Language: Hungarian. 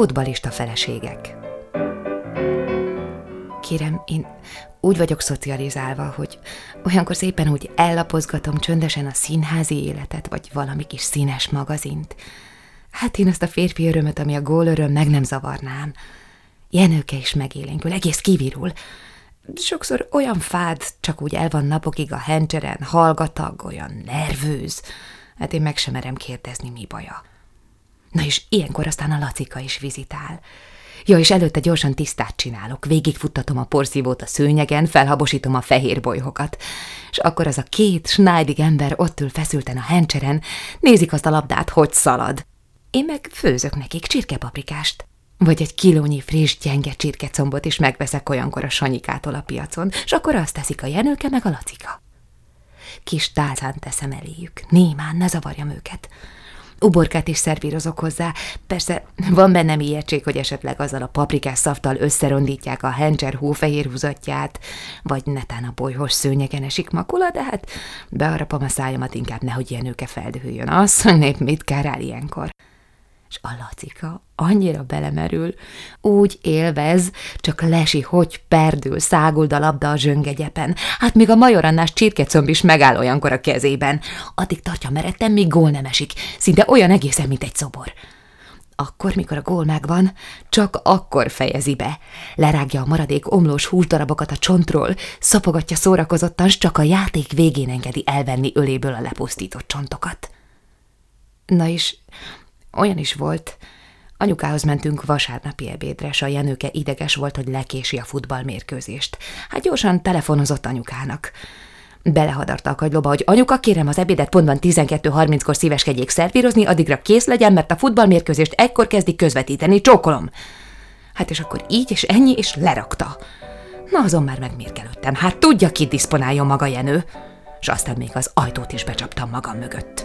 Futbalista feleségek Kérem, én úgy vagyok szocializálva, hogy olyankor szépen úgy ellapozgatom csöndesen a színházi életet, vagy valami kis színes magazint. Hát én azt a férfi örömöt, ami a gól öröm, meg nem zavarnám. Jenőke is megélénkül, egész kivirul. Sokszor olyan fád, csak úgy el van napokig a hencseren, hallgatag, olyan nervőz. Hát én meg sem merem kérdezni, mi baja. Na és ilyenkor aztán a Lacika is vizitál. Ja, és előtte gyorsan tisztát csinálok, végigfuttatom a porszívót a szőnyegen, felhabosítom a fehér bolyhokat. És akkor az a két snájdig ember ott ül feszülten a hencseren, nézik azt a labdát, hogy szalad. Én meg főzök nekik csirkepaprikást. Vagy egy kilónyi friss, gyenge csirkecombot is megveszek olyankor a sanyikától a piacon, és akkor azt teszik a jenőke meg a lacika. Kis tálcán teszem eléjük, némán, ne zavarjam őket. Uborkát is szervírozok hozzá. Persze van bennem ijegység, hogy esetleg azzal a paprikás szaftal összerondítják a hencser hófehér húzatját, vagy netán a bolyhos szőnyegen esik makula, de hát bearapom a szájamat inkább nehogy ilyen őke feldühüljön. Az, hogy nép mit kárál ilyenkor és a Lacika annyira belemerül, úgy élvez, csak lesi, hogy perdül, száguld a labda a zsöngegyepen. Hát még a majorannás csirkecomb is megáll olyankor a kezében. Addig tartja meretten, míg gól nem esik, szinte olyan egészen, mint egy szobor. Akkor, mikor a gól megvan, csak akkor fejezi be. Lerágja a maradék omlós húsdarabokat a csontról, szapogatja szórakozottan, s csak a játék végén engedi elvenni öléből a lepusztított csontokat. Na és olyan is volt. Anyukához mentünk vasárnapi ebédre, s a Jenőke ideges volt, hogy lekési a futballmérkőzést. Hát gyorsan telefonozott anyukának. Belehadarta a kagylóba, hogy anyuka, kérem az ebédet pontban 12.30-kor szíveskedjék szervírozni, addigra kész legyen, mert a futballmérkőzést ekkor kezdik közvetíteni, csókolom. Hát és akkor így és ennyi, és lerakta. Na azon már megmérkelődtem, hát tudja, ki diszponáljon maga Jenő. És aztán még az ajtót is becsaptam magam mögött.